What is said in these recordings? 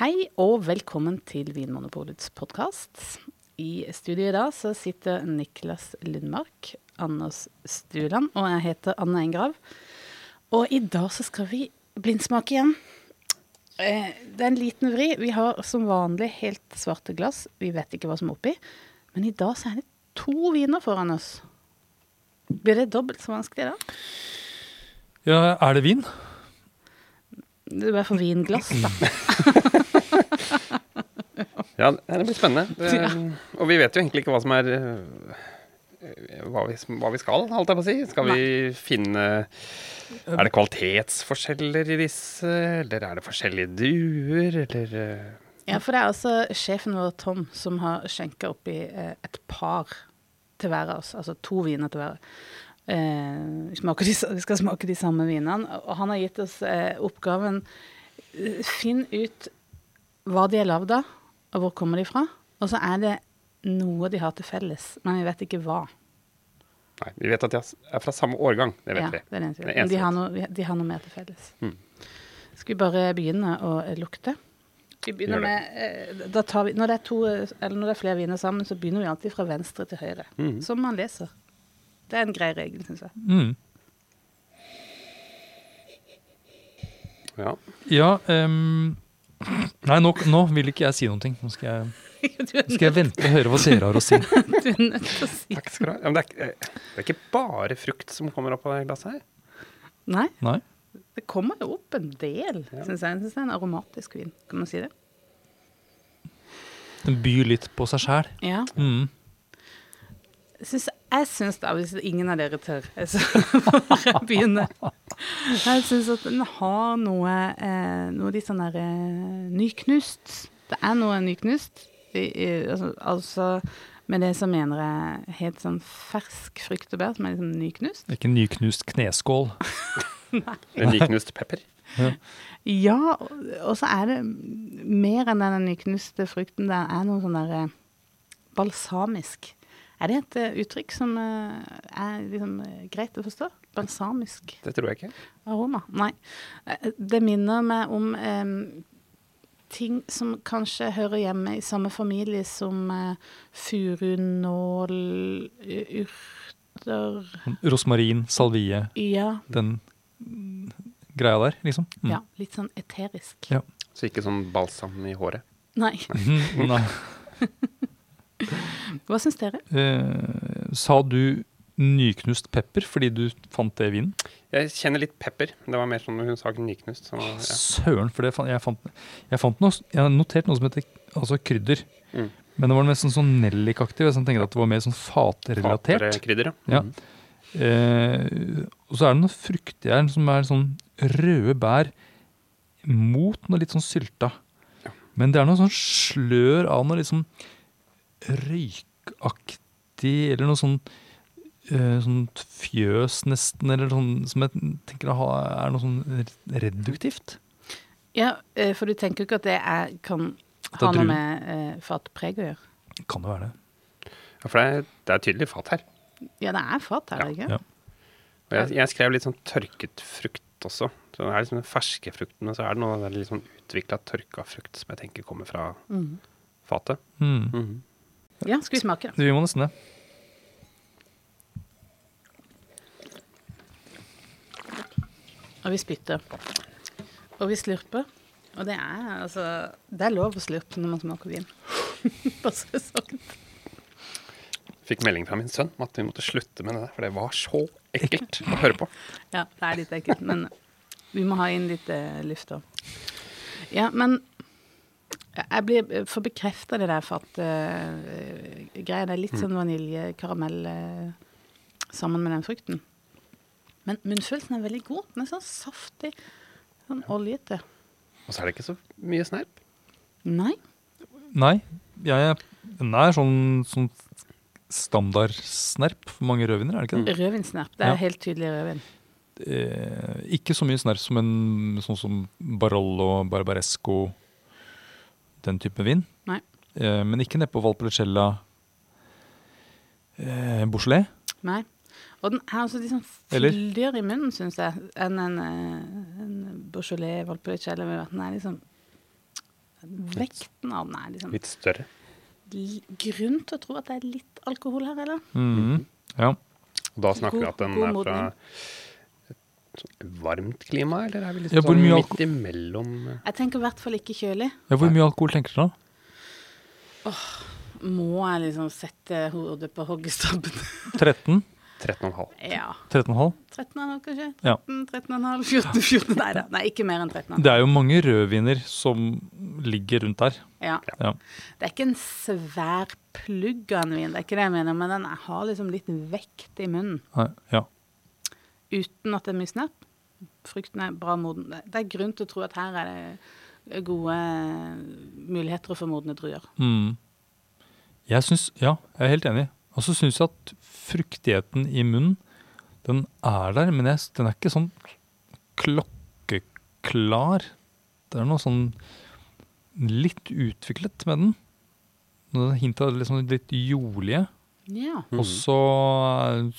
Hei og velkommen til Vinmonopolets podkast. I studio i dag så sitter Niklas Lundmark, Anders Stuland og jeg heter Anne Engrav. Og i dag så skal vi blindsmake igjen. Eh, Det er en liten vri. Vi har som vanlig helt svarte glass. Vi vet ikke hva som er oppi. Men i dag så er det to viner foran oss. Blir det dobbelt så vanskelig da? Ja, er det vin? Det er i hvert fall vinglass, da. Ja, det blir spennende. Ja. Og vi vet jo egentlig ikke hva som er øh, hva vi, hva vi skal, holdt jeg på å si. Skal vi finne Er det kvalitetsforskjeller i disse, eller er det forskjellige duer, eller øh, Ja, for det er altså sjefen vår, Tom, som har skjenka oppi eh, et par til hver av oss. Altså to viner til hver. Eh, vi, skal smake de samme vinene. Og han har gitt oss eh, oppgaven eh, Finn ut hva de er lagd av, og hvor kommer de fra. Og så er det noe de har til felles, men vi vet ikke hva. Nei, vi vet at de er fra samme årgang. Det vet ja, vi. Det er det eneste Men de har, noe, de har noe mer til felles. Mm. Skal vi bare begynne å eh, lukte? Vi begynner med, eh, da tar vi, når, det er to, eh, eller når det er flere viner sammen, så begynner vi alltid fra venstre til høyre. Mm. Som man leser. Det er en grei regel, syns jeg. Mm. Ja. Ja ehm, Nei, nå, nå vil ikke jeg si noen ting. Nå skal jeg, skal jeg vente og høre hva dere har å si. du er nødt til å si Takk skal du ha. Ja, men det, er, ikke- det er ikke bare frukt som kommer opp av det glasset her. Nei, Nei? det kommer jo opp en del, Ja. syns. Jeg synes det er en aromatisk vin. Kan man si det? Den byr litt på seg sjæl. Ja. Mm. Synes, jeg syns da, hvis ingen av dere tør, så får jeg begynne. Jeg syns at den har noe, eh, noe litt sånn der eh, nyknust. Det er noe nyknust. I, i, altså, altså med det som mener jeg helt sånn fersk frukt og bær som er sånn nyknust. Det er ikke nyknust kneskål. En nyknust pepper. Ja, og, og så er det mer enn den nyknuste frukten. Det er noe sånn der eh, balsamisk. Er det et eh, uttrykk som eh, er liksom greit å forstå? Balsamisk Det tror jeg ikke. aroma? Nei. Eh, Det minner meg om em, ting som kanskje hører hjemme i samme familie som uh, furunål, urter Rosmarin, salvie, Ja. den greia der, liksom. Mm. ja. Litt sånn eterisk. Ja. Så ikke sånn balsam i håret. Nei. Nei. Hva syns dere? Eh, sa du nyknust pepper fordi du fant det i vinen? Jeg kjenner litt pepper. Det var mer sånn hun sa nyknust. Sånn, ja. Søren, for det fant, jeg, fant, jeg fant noe Jeg har notert noe som heter altså krydder. Mm. Men det var mest sånn nellikaktig. Jeg tenker at det var mer sånn fatrelatert. Faterkrydder, Ja. Mhm. Eh, og så er det noe fruktig her som er sånn røde bær mot noe litt sånn sylta. Ja. Men det er noe sånn slør av noe sånn røykaktig, eller noe sånn eh, sånn fjøs nesten, eller sånn som jeg tenker er noe sånn reduktivt. Ja, eh, for du tenker jo ikke at det er, kan Det ha noe med eh, fatpreg å gjøre? Kan det være det? Ja, for det er, det er tydelig fat her. Ja, det er fat her, Ja. ikke? Ja. Og jeg, jeg skrev litt sånn tørket frukt også. Så det er liksom den ferske frukten, men så er det noe der litt sånn utvikla tørka frukt som jeg tenker kommer fra mm. fatet. Mm. Mhm. Ja, skal vi smake? Vi må nesten det. Og vi spytter. Og vi slurper. Og det er altså Det er lov å slurpe når man smaker vin. Bare så det er sagt. Fikk melding fra min sønn om at vi måtte slutte med det der, for det var så ekkelt å høre på. Ja, det er litt ekkelt, men vi må ha inn litt eh, luft òg. Ja, men jeg blir får bekrefta det der fatgreia. det er litt sånn vanilje-karamell eh, sammen med den frukten. Men munnfølelsen er veldig god. Den er sånn saftig. Sånn oljete. Og så er det ikke så mye snerp. Nei. Nei, jeg, den er sånn, sånn standardsnerp for mange rødviner, er det ikke det? Rødvinsnerp. Det er Ja. helt tydelig rødvin. Eh, ikke så mye snerp som en sånn som Barollo, Barbaresco, den type vin. Nei. Eh, men ikke nedpå Valpolicella eh, Beaujolais. Nei. Og den er altså litt sånn fyldigere i munnen, syns jeg, enn en, eh, en Beaujolais Valpolicella. Den er liksom Vekten av den er liksom Litt større. Grunn til å tro at det er litt alkohol her, eller? Mhm. Ja. Og da snakker vi at den er fra varmt klima, eller er vi Ja, liksom hvor sånn midt imellom? Jeg tenker i hvert fall ikke kjølig. ja. Hvor mye alkohol tenker du da? Må jeg liksom sette hodet på hoggestabben? 13? 13,5. ja. 13,5? 13,5 kanskje? Ja. 13,5, 14, 14 Nei da. Nei, ikke mer enn 13,5. Det er jo mange rødviner som ligger rundt der. Ja. Ja. Det er ikke en svær plugg av en vin, det er ikke det jeg mener, men den har liksom litt vekt i munnen. Nei, Ja. Uten at det er mye snap. Frukten er bra moden. Det- Det er grunn til å tro at her er det gode muligheter for modne druer. Mm. Jeg syns Ja, jeg er helt enig. Og så syns jeg at fruktigheten i munnen, den er der, men jeg, den er ikke sånn klokkeklar. Det er noe sånn litt utviklet med den. Noe Hint av liksom litt jordlige. Ja. Og så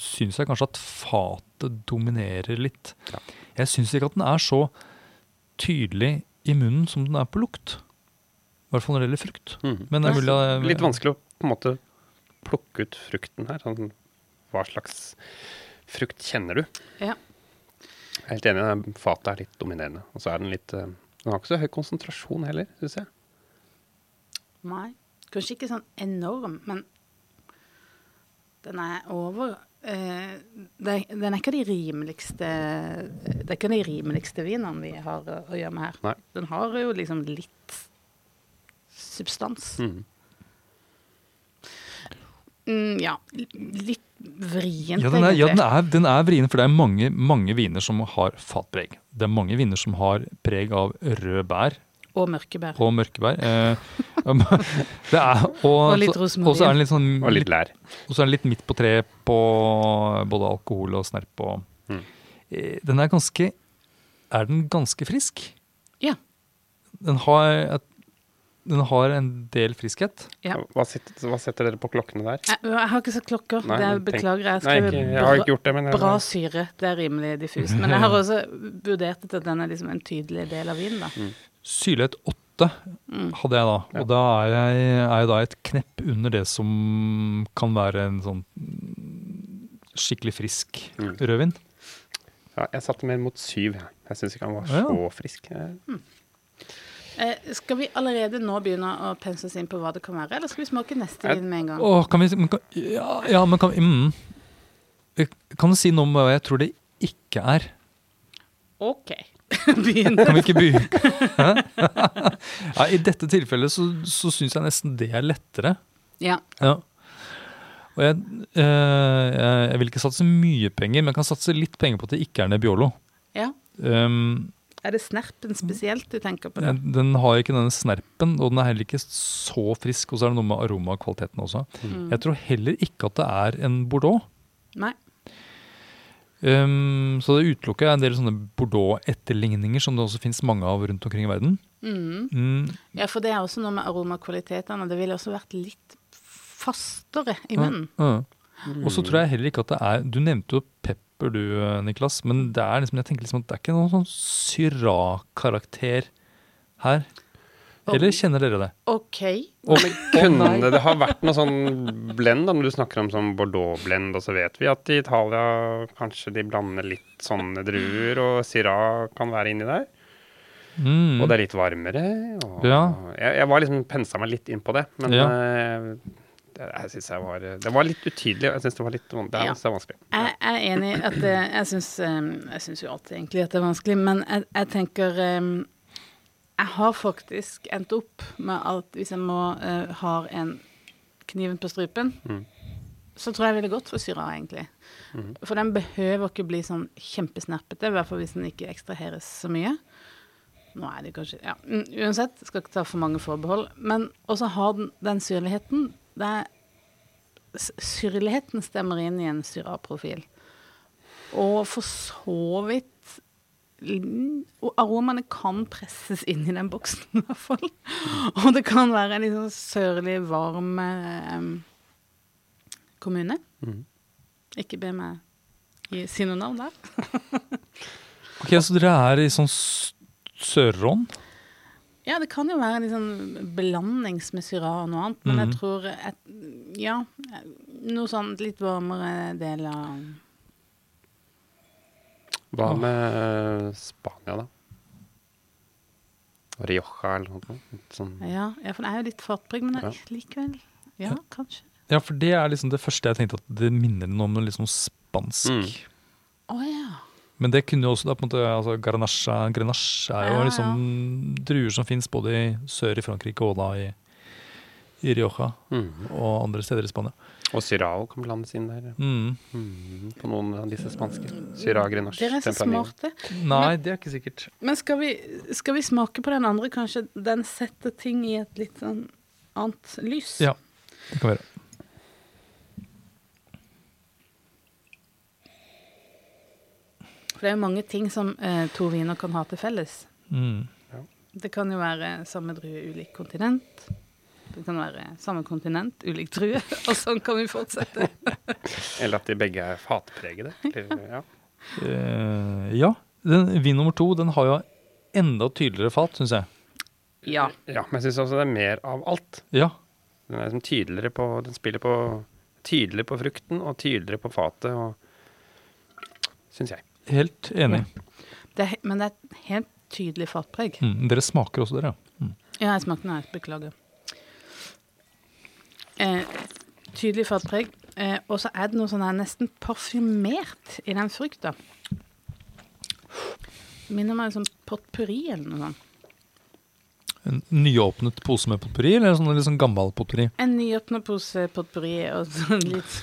syns jeg kanskje at fatet dominerer litt. Ja. Jeg syns ikke at den er så tydelig i munnen som den er på lukt. I hvert fall når det gjelder frukt. Mm. Men det er mulig Litt vanskelig å på en måte plukke ut frukten her. Sånn, hva slags frukt kjenner du? Ja. Jeg er helt enig, fatet er litt dominerende. Og så er den litt eh, Den har ikke så høy konsentrasjon heller, syns jeg. Nei. Kanskje ikke sånn enorm, men den er over Uh, det, Den er ikke de rimeligste Det er ikke de rimeligste vinene vi har å, å gjøre med her. Nei. Den har jo liksom litt substans. Mhm. Mm, ja, litt vrient, Ja, den er, ja, den er, den er vrien, for det er mange, mange viner som har fatpreg. Det er mange viner som har preg av rød bær Og mørkebær. og mørkebær. Eh, det er, og, Og litt rosmarin. Og så er den litt sånn Og litt lær. Og så er den litt midt på treet på både alkohol og snerp. Og, Mm. Eh, Den er ganske Er den ganske frisk? Ja. Den har, et, den har en del friskhet. Ja. Hva, sitter, hva setter dere på klokkene der? Jeg, jeg har ikke sett klokker. Nei, det er, beklager. Jeg har Nei, ikke, jeg har ikke gjort det, men jeg, bra syre. Det er rimelig diffust. Men jeg har også vurdert at den er liksom en tydelig del av vinen. Mm. Syrlighet 8 Mm. hadde jeg da. Ja. Og da er jeg, er jeg da et knepp under det som kan være en sånn mm, skikkelig frisk Mm. rødvin. ja, jeg satte mer mot syv. jeg. Syns ikke han var Ja. så frisk. Jeg- Eh, skal vi allerede nå begynne å pense oss inn på hva det kan være, eller skal vi smake neste vin med en gang? Åh, kan vi men kan, ja, ja, men kan mm. Kan du si noe om hva jeg tror det ikke er? OK. Begynn. Kan vi ikke begynne? ja, I dette tilfellet så, så syns jeg nesten det er lettere. Ja. Ja. Og jeg, eh, jeg, jeg vil ikke satse mye penger, men jeg kan satse litt penger på at det ikke er Nebbiolo. ja. Um, Er det snerpen spesielt du tenker på? da? den, den har ikke denne snerpen, og den er heller ikke så frisk. Og så er det noe med aromakvaliteten også. Mm. Jeg tror heller ikke at det er en Bordeaux. Nei. Um, så det utelukker en del sånne Bordeaux-etterligninger som det også finnes mange av rundt omkring i verden. Mm. Mm, Ja, for det er også noe med aromakvalitetene. Det ville også vært litt fastere i munnen. ja, ja. Og så tror jeg heller ikke at det er Du nevnte jo pepper, du Niklas, men det er liksom, jeg tenker liksom at det er ikke noen sånn Syrah-karakter her. Eller kjenner dere det? OK. Og, Kunne det ha vært noe sånn blend, da, når du snakker om sånn Bordeaux-blend, og så vet vi at i Italia kanskje de blander litt sånne druer, og Syrah kan være inni der. mm, Og det er litt varmere. Og Ja. jeg, jeg var liksom pensa meg litt inn på det, men Ja. uh, jeg synes jeg var, det var litt utydelig. og Jeg syns det var litt det er, Ja. vanskelig. Jeg er enig at det, jeg syns Jeg syns jo alltid egentlig at det er vanskelig, men jeg, jeg tenker Jeg har faktisk endt opp med at hvis jeg må uh, ha en kniven på strupen, Mm. så tror jeg jeg ville gått for syra, egentlig. Mm. For den behøver ikke bli sånn kjempesnerpete, i hvert fall hvis den ikke ekstraheres så mye. Nå er det kanskje Ja, mm, uansett, skal ikke ta for mange forbehold. Men også har den, den syrligheten det Syrligheten stemmer inn i en syraprofil. Og for så vidt Og aromaene kan presses inn i den boksen, i hvert fall. Og det kan være en litt sånn sørlig, varm eh, kommune. Mm. Ikke be meg gi, si noe navn der. ok, Så dere er i sånn Sør-Ron? Ja, det kan jo være en sånn blandings med Syrah og noe annet, men Mhm. jeg tror et, Ja, noe sånn litt varmere del av Hva med Spania, da? Rioja eller noe sånt? Sånn. Ja, ja for det er jo litt fartpreg, men Ja. likevel Ja, kanskje. Ja, for det er liksom det første jeg tenkte at det minner noe om noe liksom spansk. Mm. oh, ja. Men det kunne jo også da på en måte altså Grenache, Grenache er jo Ja, liksom druer som fins både i sør i Frankrike og da i, i Rioja Mhm. og andre steder i Spania. Og Syrao kan blandes inn der. Mm. Mhm. På noen av disse spanske. Syrah, Grenache, Dere er så smarte. Nei, det er ikke sikkert. Men skal vi, skal vi smake på den andre? Kanskje den setter ting i et litt sånn annet lys? Ja, det kan være. For det er jo mange ting som eh, to viner kan ha til felles. Mm. Det kan jo være samme drue, ulik kontinent. Det kan være samme kontinent, ulik drue. Og sånn kan vi fortsette. Eller at de begge er fatpregede. Eller, ja. Uh, ja. Den, vin nummer to den har jo enda tydeligere fat, syns jeg. Ja. ja, men jeg syns også det er mer av alt. Ja. Den er liksom tydeligere på Den spiller på tydeligere på frukten og tydeligere på fatet, og syns jeg. Helt enig. Det er, men det er et helt tydelig fatpreg. Mm. Dere smaker også, dere. Mm. Ja, jeg smakte den her. Beklager. Eh, tydelig fatpreg. Eh, og så er det noe sånn her nesten parfymert i den frukta. Minner meg om sånn potpurri eller noe sånt. En nyåpnet pose med potpurri, eller sånn litt sånn gammel potpurri? En nyåpnet pose potpurri og sånn litt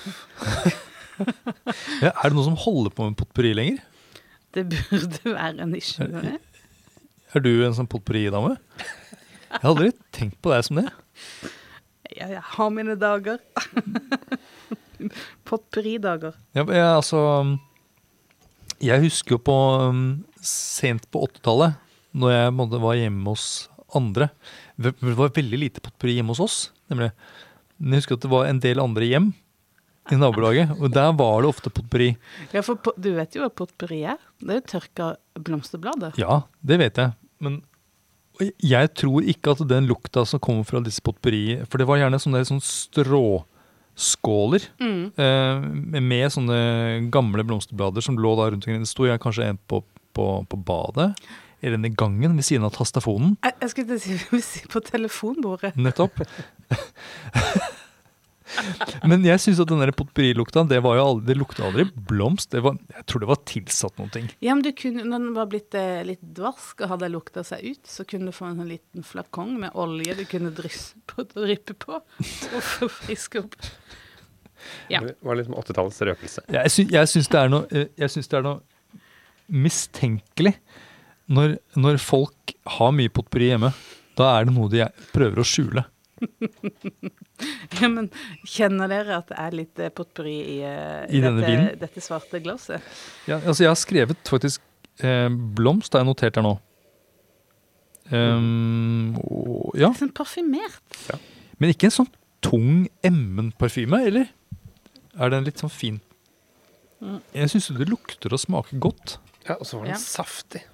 Ja, er det noen som holder på med potpurri lenger? Det burde være en nisje. Er, Er du en sånn potpurri-dame? Jeg har aldri tenkt på deg som det. Jeg, jeg har mine dager. Potpurridager. Ja, jeg, altså Jeg husker jo på um, sent på 80-tallet, når jeg måtte, var hjemme hos andre det var veldig lite potpurri hjemme hos oss, nemlig. Men jeg husker at det var en del andre hjem i nabolaget, og der var det ofte potpurri. Ja, for po- du vet jo hva potpurri er? Det er jo tørka blomsterblader. Ja, det vet jeg. Men jeg tror ikke at den lukta som kommer fra disse potpurri For det var gjerne sånne, sånne stråskåler Mm. eh, med sånne gamle blomsterblader som lå da rundt omkring. Det sto jeg kanskje en på, på, på badet, i gangen ved siden av tastafonen. Jeg, jeg skulle si på telefonbordet. Nettopp. Men jeg syns at den der potpurrilukta, det, var jo aldri, det lukta aldri blomst. Det var, jeg tror det var tilsatt noen ting. Ja, men du kunne, når den var blitt eh, litt dvarsk og hadde lukta seg ut, så kunne du få en sånn liten flakong med olje du kunne drysse på og rippe på og få friske opp. Ja. Det var liksom 80-tallets røkelse. Jeg, sy jeg syns det er noe, eh, det er noe mistenkelig når, når folk har mye potpurri hjemme. Da er det noe de prøver å skjule. ja, men kjenner dere at det er litt eh, potpurri i, uh, I denne dette, dette svarte glasset? Ja, altså jeg har skrevet faktisk eh, blomst, har jeg notert her nå. Um, og, ja, Sånn parfymert. Men ikke en sånn tung, emmen parfyme, eller? Er den litt sånn fin? Mm. Jeg syns det lukter og smaker godt. Ja, og så var den Ja. saftig.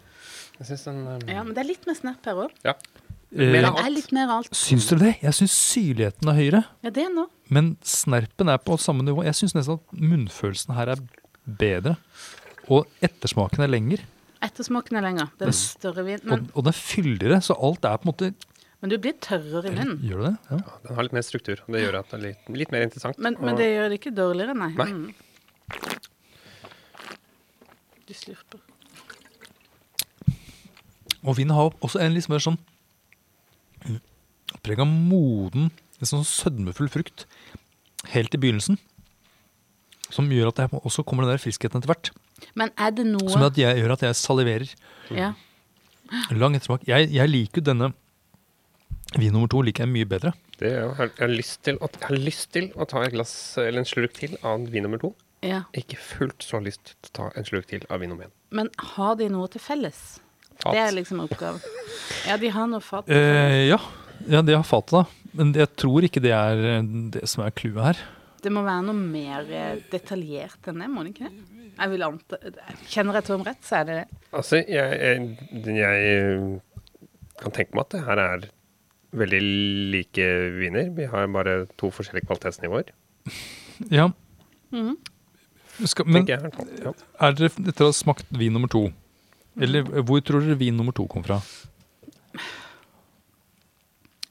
Jeg den um, Ja, men det er litt med snap her òg. ja. Eh, Mer Det er litt mer alt. Syns dere det? Jeg syns syrligheten er høyere. Ja, det nå. Men snerpen er på samme nivå. Jeg syns nesten at munnfølelsen her er bedre. Og ettersmaken er lenger. Ettersmaken er lenger. Det er større vin. Men, Og, og den er fyldigere, så alt er på en måte men du blir tørrere i munnen. Gjør du det? Ja. Ja, den har litt mer struktur, og det gjør at det er litt, litt mer interessant. Men, men det gjør det ikke dårligere, nei. Nei. Mm. Du slurper. Og vinen har også en litt mer sånn preg av moden, en sånn sødmefull frukt helt i begynnelsen. Som gjør at det også kommer den der friskheten etter hvert. Men er det noe Som at jeg, gjør at jeg saliverer. ja. Lang ettersmak. Jeg, jeg liker jo denne vin nummer to liker jeg mye bedre. Det er jeg, har lyst til å, jeg har lyst til å ta et glass eller en slurk til av vin nummer to. ja. Ikke fullt så lyst til å ta en slurk til av vin nummer én. Men har de noe til felles? Fat. Det er liksom oppgaven. Ja, de har noe fat. Eh, ja. ja, de har fatet, da. Men jeg tror ikke det er eh, det som er clouet her. Det må være noe mer eh, detaljert enn det, må det ikke det? Jeg vil anta Kjenner jeg Tom rett, så er det det. Altså, jeg, jeg, jeg kan tenke meg at det her er veldig like viner. Vi har bare to forskjellige kvalitetsnivåer. Ja. Mhm. Skal, men jeg. Ja. er dere etter å ha smakt vin nummer to? Eller hvor tror dere vin nummer to kom fra?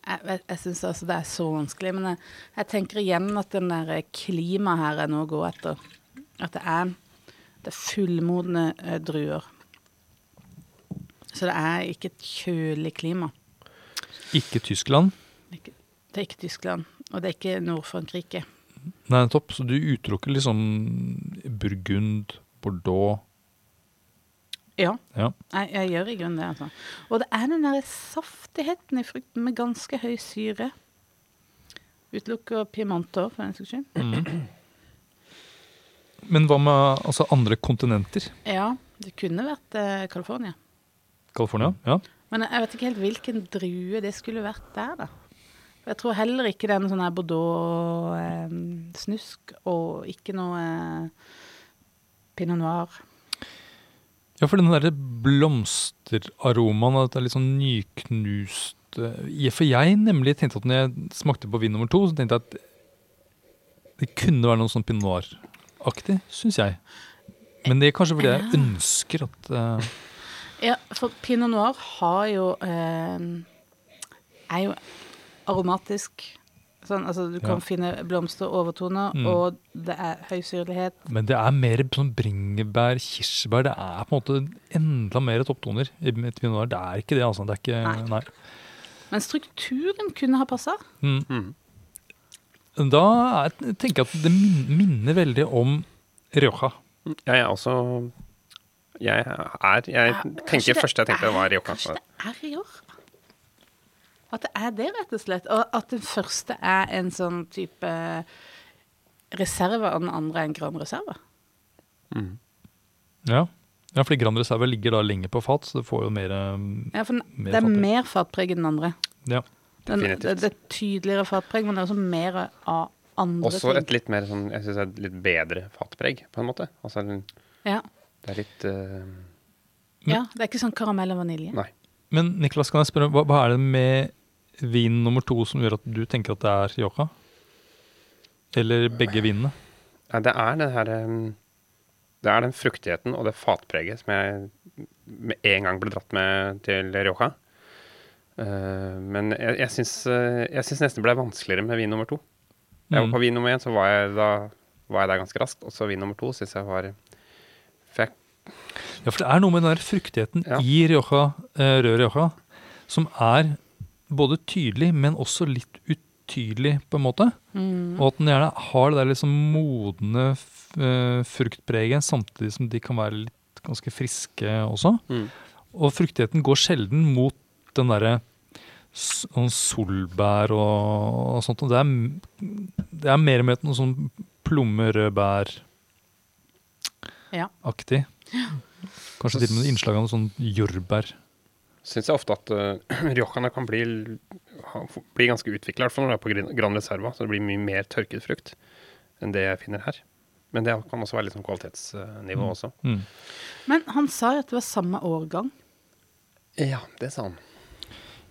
Jeg, jeg syns altså det er så vanskelig, men jeg, jeg tenker igjen at den der klimaet her er noe å gå etter. At det er, det er fullmodne eh, druer. Så det er ikke et kjølig klima. Ikke Tyskland. Ikke, det er ikke Tyskland, og det er ikke Nord-Frankrike. Nei, topp. Så du utelukker liksom Burgund, Bordeaux Ja, Ja. jeg, jeg gjør i grunnen det. altså. Og det er den der saftigheten i frukten med ganske høy syre. Utelukker pimenter, for den saks skyld. Men hva med altså, andre kontinenter? Ja, det kunne vært eh, California. California? Ja. Men jeg vet ikke helt hvilken drue det skulle vært der, da. For Jeg tror heller ikke det er noe sånn her Bordeaux-snusk, og ikke noe eh, pinot noir. Ja, for den derre blomsteraromaen, at det er litt sånn nyknust For jeg nemlig tenkte at når jeg smakte på vin nummer to, så tenkte jeg at det kunne være noe sånn pinot noir-aktig, syns jeg. Men det er kanskje fordi jeg ønsker at uh... Ja, for pinot noir har jo eh, Er jo aromatisk. Sånn, altså du kan Ja. finne blomster og overtoner, Mm. og det er høy syrlighet. Men det er mer sånn bringebær, kirsebær. Det er på en måte enda mer topptoner i mitt pinot. Det er ikke det, altså. Det er ikke Nei. Nei. Men strukturen kunne ha passa. Mm. Mm. Da er, tenker jeg at det minner veldig om Rioja. Jeg er også Jeg er Jeg tenker det først jeg tenkte det var Rioja. Kanskje det er Rioja? At det er det, rett og slett. Og at den første er en sånn type reserve, og den andre er en grønn reserve. Mm. Ja. ja, fordi grønn Reserve ligger da lenger på fat, så det får jo mer um, Ja, for den, Mer det er fatpreg. mer fatpreg enn den andre. Ja. Den, det, det er tydeligere fatpreg, men det er også mer av andre Også ting. et litt mer sånn Jeg syns et litt bedre fatpreg, på en måte. Altså Ja. det er litt uh... ja, det er ikke sånn karamell og vanilje. Nei. Men Niklas, kan jeg spørre, hva, hva er det med vin nummer to som gjør at du tenker at det er Rioja? Eller begge vinene? Ja, det er den her um, Det er den fruktigheten og det fatpreget som jeg med en gang ble dratt med til Rioja. Eh, men jeg, jeg syns eh, jeg syns nesten det ble vanskeligere med vin nummer to. Jeg var Mm. på vin nummer én, så var jeg, da, var jeg der ganske raskt. Og så vin nummer to syns jeg var For jeg, Ja, for det er noe med den der fruktigheten Ja. i Rioja, eh, rød Rioja som er både tydelig, men også litt utydelig, på en måte. Mm. Og at den gjerne har det der liksom modne eh, fruktpreget, samtidig som de kan være litt ganske friske også. mm. Og fruktigheten går sjelden mot den derre sånn solbær og, og sånt. Og det er, det er mer med noe sånn plommerødbær-aktig. Ja. Kanskje til og med innslag av noe sånn jordbær. Syns jeg ofte at uh, Riojaene kan bli, ha, bli ganske utvikla, i hvert fall når det er på Gran- Reserva. Så det blir mye mer tørket frukt enn det jeg finner her. Men det kan også være litt sånn kvalitetsnivå også. Mm. Men han sa jo at det var samme årgang. Ja, det sa han.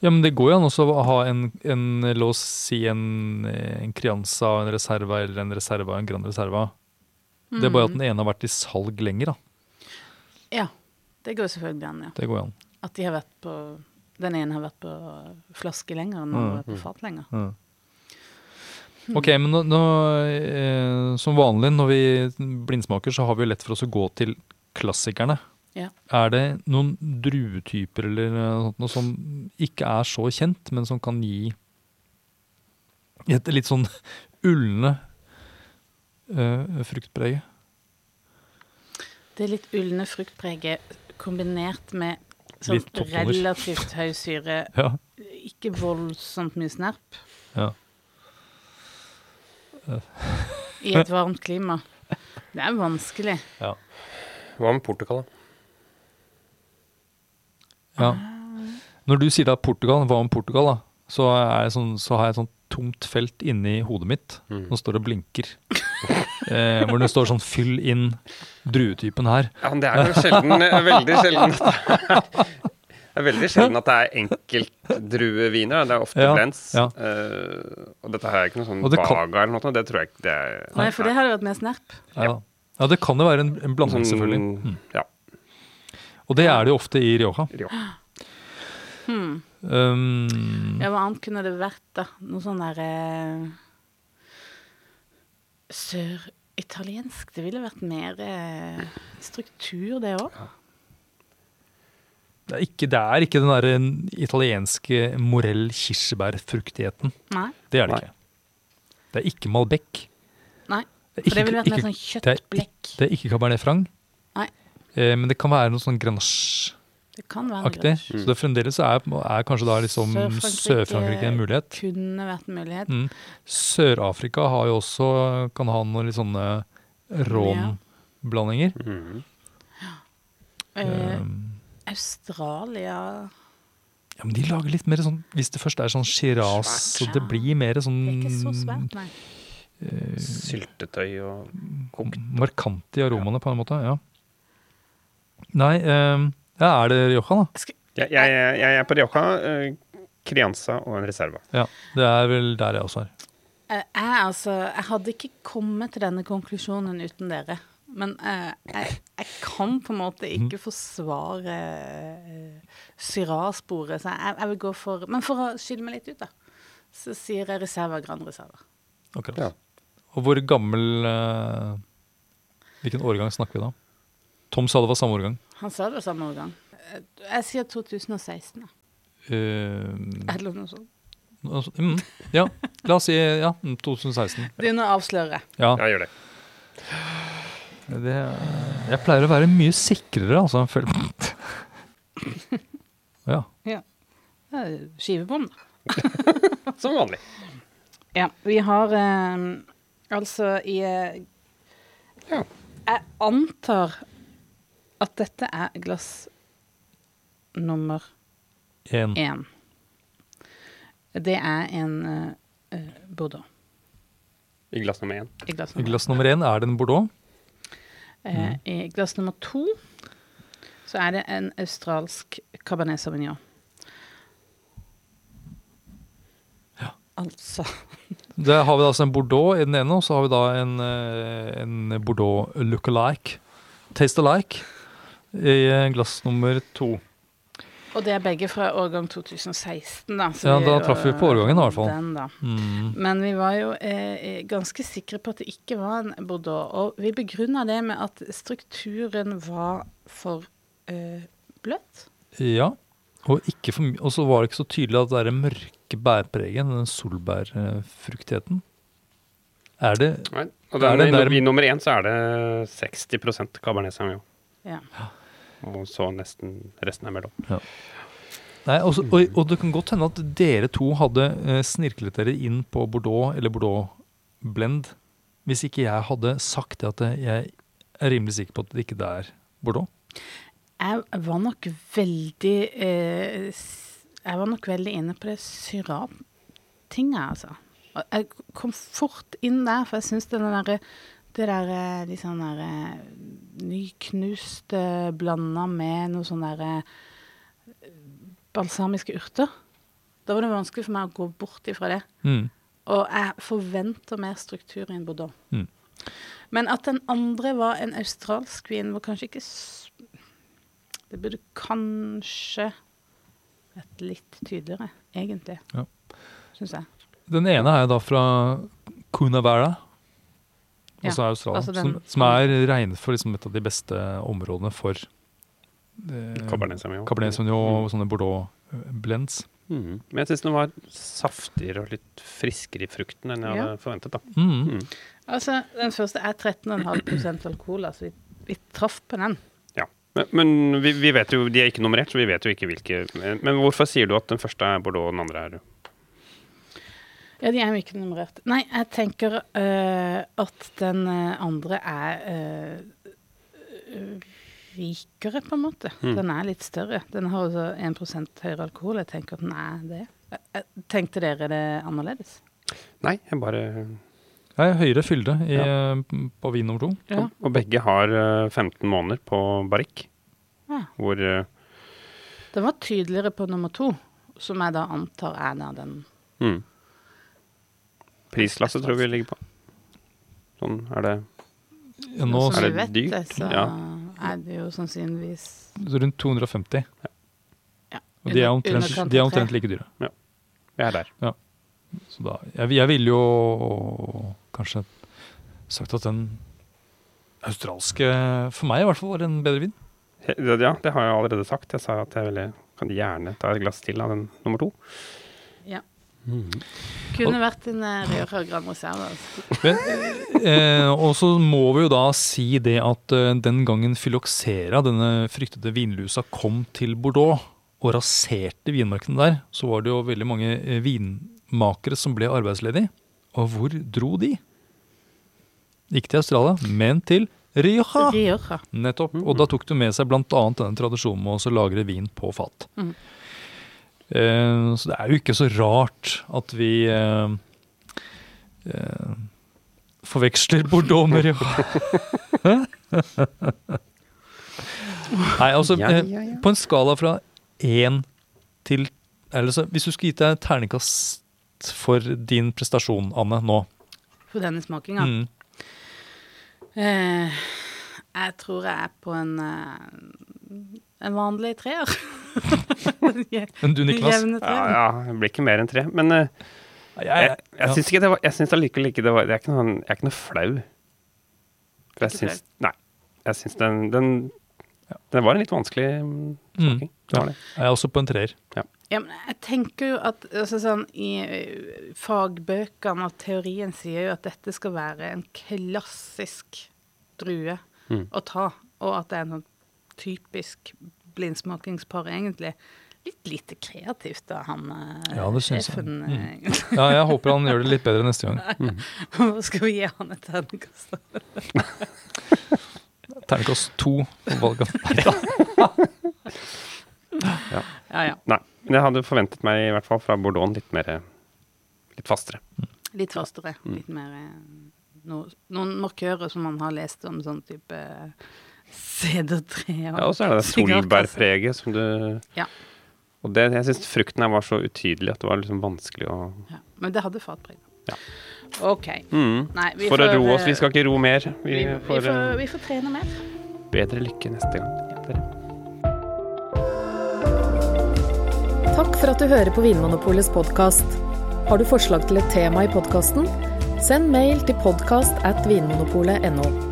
Ja, men det går jo an også å ha en, en la oss si en, en Crianza og en Reserva eller en Reserva og en Grand Reserva. Det er bare at den ene har vært i salg lenger, da. Ja, det går selvfølgelig an, ja. Det går an. At de har vært på Den ene har vært på flaske lenger enn den andre Mm. på fat lenger. Mm. Ok, men nå, nå, eh, som vanlig når vi blindsmaker, så har vi lett for oss å gå til klassikerne. Ja. Er det noen druetyper eller noe sånt som ikke er så kjent, men som kan gi et litt sånn ulne uh, fruktpreget? Det er litt ulne fruktpreget kombinert med sånn Litt toppover. relativt høy syre, Ja. ikke voldsomt mye snerp, ja. i et varmt klima. Det er vanskelig. ja. Hva med Portugal, da? Ja. Når du sier da Portugal, hva om Portugal, da? Så, er jeg sånn, så har jeg et sånt tomt felt inni hodet mitt Mm. som står og blinker. eh, hvor det står sånn 'fyll inn druetypen her'. Ja, men det er jo sjelden, eh, veldig sjelden. Det er veldig sjelden at det er enkeltdrueviner. Det er ofte Ja, blends. ja. Uh, og dette her er ikke noe sånn baga kan- eller noe. Det tror jeg ikke det er. Nei, for det hadde vært mer snerp. Ja. ja, det kan jo være en, en blanding, Sånn- selvfølgelig. Mm. Ja. Og det er det jo ofte i Rioja. Rioja. Hmm. Um, Ja, hva annet kunne det vært, da? Noe sånn derre Søritaliensk. Det ville vært mer eh, struktur, det òg. det, er ikke, det er ikke den der italienske morell-kirsebærfruktigheten. Det er det Nei. ikke. Det er ikke Malbec. Nei. Det ikke, For det ville vært ikke- mer sånn det er kjøttblekk. Det er ikke Cabernet Franc. Nei. Eh, men det kan være noe sånn Grenache-aktig. Det kan være greit. Så det fremdeles er, er kanskje da liksom Sør-Frankrike- en mulighet. Kunne vært en mulighet. Mm. Sør-Afrika har jo også kan ha noen litt sånne rom-blandinger. Mm. Eh, Um, Australia ja, men de lager litt mer sånn Hvis det først er sånn Shiraz, så det blir mer Det sånn er ikke så svært, nei. Uh, Syltetøy og kokt. markant i aromaene, på en måte. ja. Nei, eh, ja, er det Rioja, da? Jeg, jeg, jeg er på Rioja, eh, Crianza og en reserva. Ja, Det er vel der jeg også er. eh, jeg, altså, jeg hadde ikke kommet til denne konklusjonen uten dere. Men eh, jeg, jeg kan på en måte ikke forsvare uh, Syrah-sporet, så jeg, jeg vil gå for Men for å skille meg litt ut, da, så sier jeg reserva Grand Reserva. Akkurat. Ja. Og hvor gammel eh, Hvilken årgang snakker vi da? Tom sa det var samme årgang. Han sa det var samme årgang. Jeg sier 2016, da. Eh, Eller noe sånt. altså, mm, ja, la oss si ja, 2016. Begynn å avsløre. Ja, Ja, gjør det. det, jeg pleier å være mye sikrere, altså. føl- Ja. Eh, Skivebom, da. Som vanlig. Ja, vi har eh, altså i eh, Ja. Jeg antar at dette er glass nummer En. én. Det er en eh, Bordeaux I glass nummer én. i glass I nummer glass nummer én er det en Bordeaux. Eh, I glass nummer to så er det en australsk Cabernet Sauvignon. Ja. Altså Der har vi altså en Bordeaux i den ene, og så har vi da en, en Bordeaux look-alike. Taste alike i eh, glass nummer to. Og det er begge fra årgang 2016, da. så Ja, vi- da traff vi på årgangen i hvert fall. Den, da. Mm. Men vi var jo eh, ganske sikre på at det ikke var en Bordeaux. Og vi begrunna det med at strukturen var for eh, bløt. Ja. Og, ikke for, og så var det ikke så tydelig at det er det mørke bærpreget, den solbærfruktigheten. Er det Nei. Og Det er den, den der- I nummer én så er det 60% Cabernet Sauvignon. Ja. Og så nesten resten er mellom. Nei, også, og, og det kan godt hende at dere to hadde eh, snirklet dere inn på Bordeaux eller Bordeaux blend hvis ikke jeg hadde sagt det at jeg er rimelig sikker på at det ikke er Bordeaux. Jeg var nok veldig eh, Jeg var nok veldig inne på det syra-tinget, altså. Jeg kom fort inn der, for jeg syns det derre det der de sånne sånn der eh, nyknuste blanda med noe sånn derre balsamiske urter. Da var det vanskelig for meg å gå bort ifra det. Mm. Og jeg forventer mer struktur i en Bordeaux. Mm. Men at den andre var en australsk vin, var kanskje ikke Det burde kanskje vært litt tydeligere, egentlig. Ja. Syns jeg. Den ene er da fra Cunavera, Ja, er Australia, altså den- som, som er regnet for liksom et av de beste områdene for eh, Cabernet Sauvignon. Cabernet Sauvignon og sånne Bordeaux-blends. Mm. Men jeg syns den var saftigere og litt friskere i frukten enn jeg Ja. hadde forventet. da. Mm. Mhm. Altså, den første er 13,5% alkohol, altså vi, vi traff på den. Ja. Men, men vi, vi vet jo, de er ikke nummerert, så vi vet jo ikke hvilke Men, men hvorfor sier du at den første er Bordeaux og den andre er Ja, de er jo ikke nummerert. Nei, jeg tenker uh, at den eh, andre er eh, eh, rikere, på en måte. Mm. Den er litt større. Den har altså 1% høyere alkohol. Jeg tenker at den er det. Tenkte dere det annerledes? Nei, jeg bare Det er høyere fylde i, ja. på vin nummer to. Ja. Og, begge har eh, 15 måneder på barrikk. Ja. Hvor Den var tydeligere på nummer to, som jeg da antar er den Mm. Prisklasse tror vi ligger på. Sånn er det Ja, nå Som er det vet dyrt? det, så Ja. er det jo sannsynligvis rundt 250. ja, Og de er omtrent, de er omtrent like dyre. Ja. Vi er der. Så da, jeg, jeg ville jo kanskje sagt at den australske, for meg i hvert fall, var en bedre vin. Ja, det har jeg allerede sagt. Jeg sa at jeg ville, kan gjerne ta et glass til av den nummer to. Mhm. Kunne vært en eh, Rioja Grand Reserve. Altså. Men, eh, og så må vi jo da si det at eh, den gangen Fyloxera, denne fryktede vinlusa, kom til Bordeaux og raserte vinmarkene der, så var det jo veldig mange eh, vinmakere som ble arbeidsledige. Og hvor dro de? Ikke til Australia, men til Rioja. Rioja. Nettopp. Og da tok du med seg bl.a. denne tradisjonen med å lagre vin på fat. Mhm. Eh, så det er jo ikke så rart at vi eh, eh, forveksler Bordeaux med Rioja. Nei, altså Ja, ja, ja. På en skala fra én til eller så, Hvis du skulle gitt deg terningkast for din prestasjon, Anne, nå For denne smakinga. mm, Eh, jeg tror jeg er på en eh, en vanlig treer. en du, Niklas? Ja, ja, det blir ikke mer enn tre. Men uh, Jeg, jeg, jeg, jeg syns ikke det var Jeg syns allikevel ikke det var Jeg er ikke noe, jeg er ikke noe flau. For jeg syns Nei. Jeg syns den, den Den var en litt vanskelig mm, smaking. Det var det. jeg er også på en treer. Ja, men jeg tenker jo at altså sånn, i fagbøkene og teorien sier jo at dette skal være en klassisk drue Mm. å ta, og at det er en sånn typisk blindsmakingspar, egentlig. Litt lite kreativt av han eh, Ja, det sjefen. jeg. Mm. eh, Ja, jeg håper han gjør det litt bedre neste gang. Hvor skal vi gi han et terningkast? Terningkast to på valget. Neida. Ja, ja. Nei. Men jeg hadde forventet meg, i hvert fall fra Bordeaux, litt mer Litt fastere. Litt fastere. Mm. Litt mer eh, no, Noen markører som man har lest om sånn type CD3 og Ja, og så er det det solbærpreget som du Ja. Og det, jeg syns frukten her var så utydelig at det var liksom vanskelig å Ja, men det hadde fatpreg. Ja. OK. mm. Nei, vi For får, å ro oss, vi eh, skal ikke ro mer. Vi, vi, vi, får, får, eh, vi får trene mer. bedre lykke neste gang. Dere. Takk for at du hører på Vinmonopolets podkast. Har du forslag til et tema i podkasten? Send mail til podkast at vinmonopolet.no.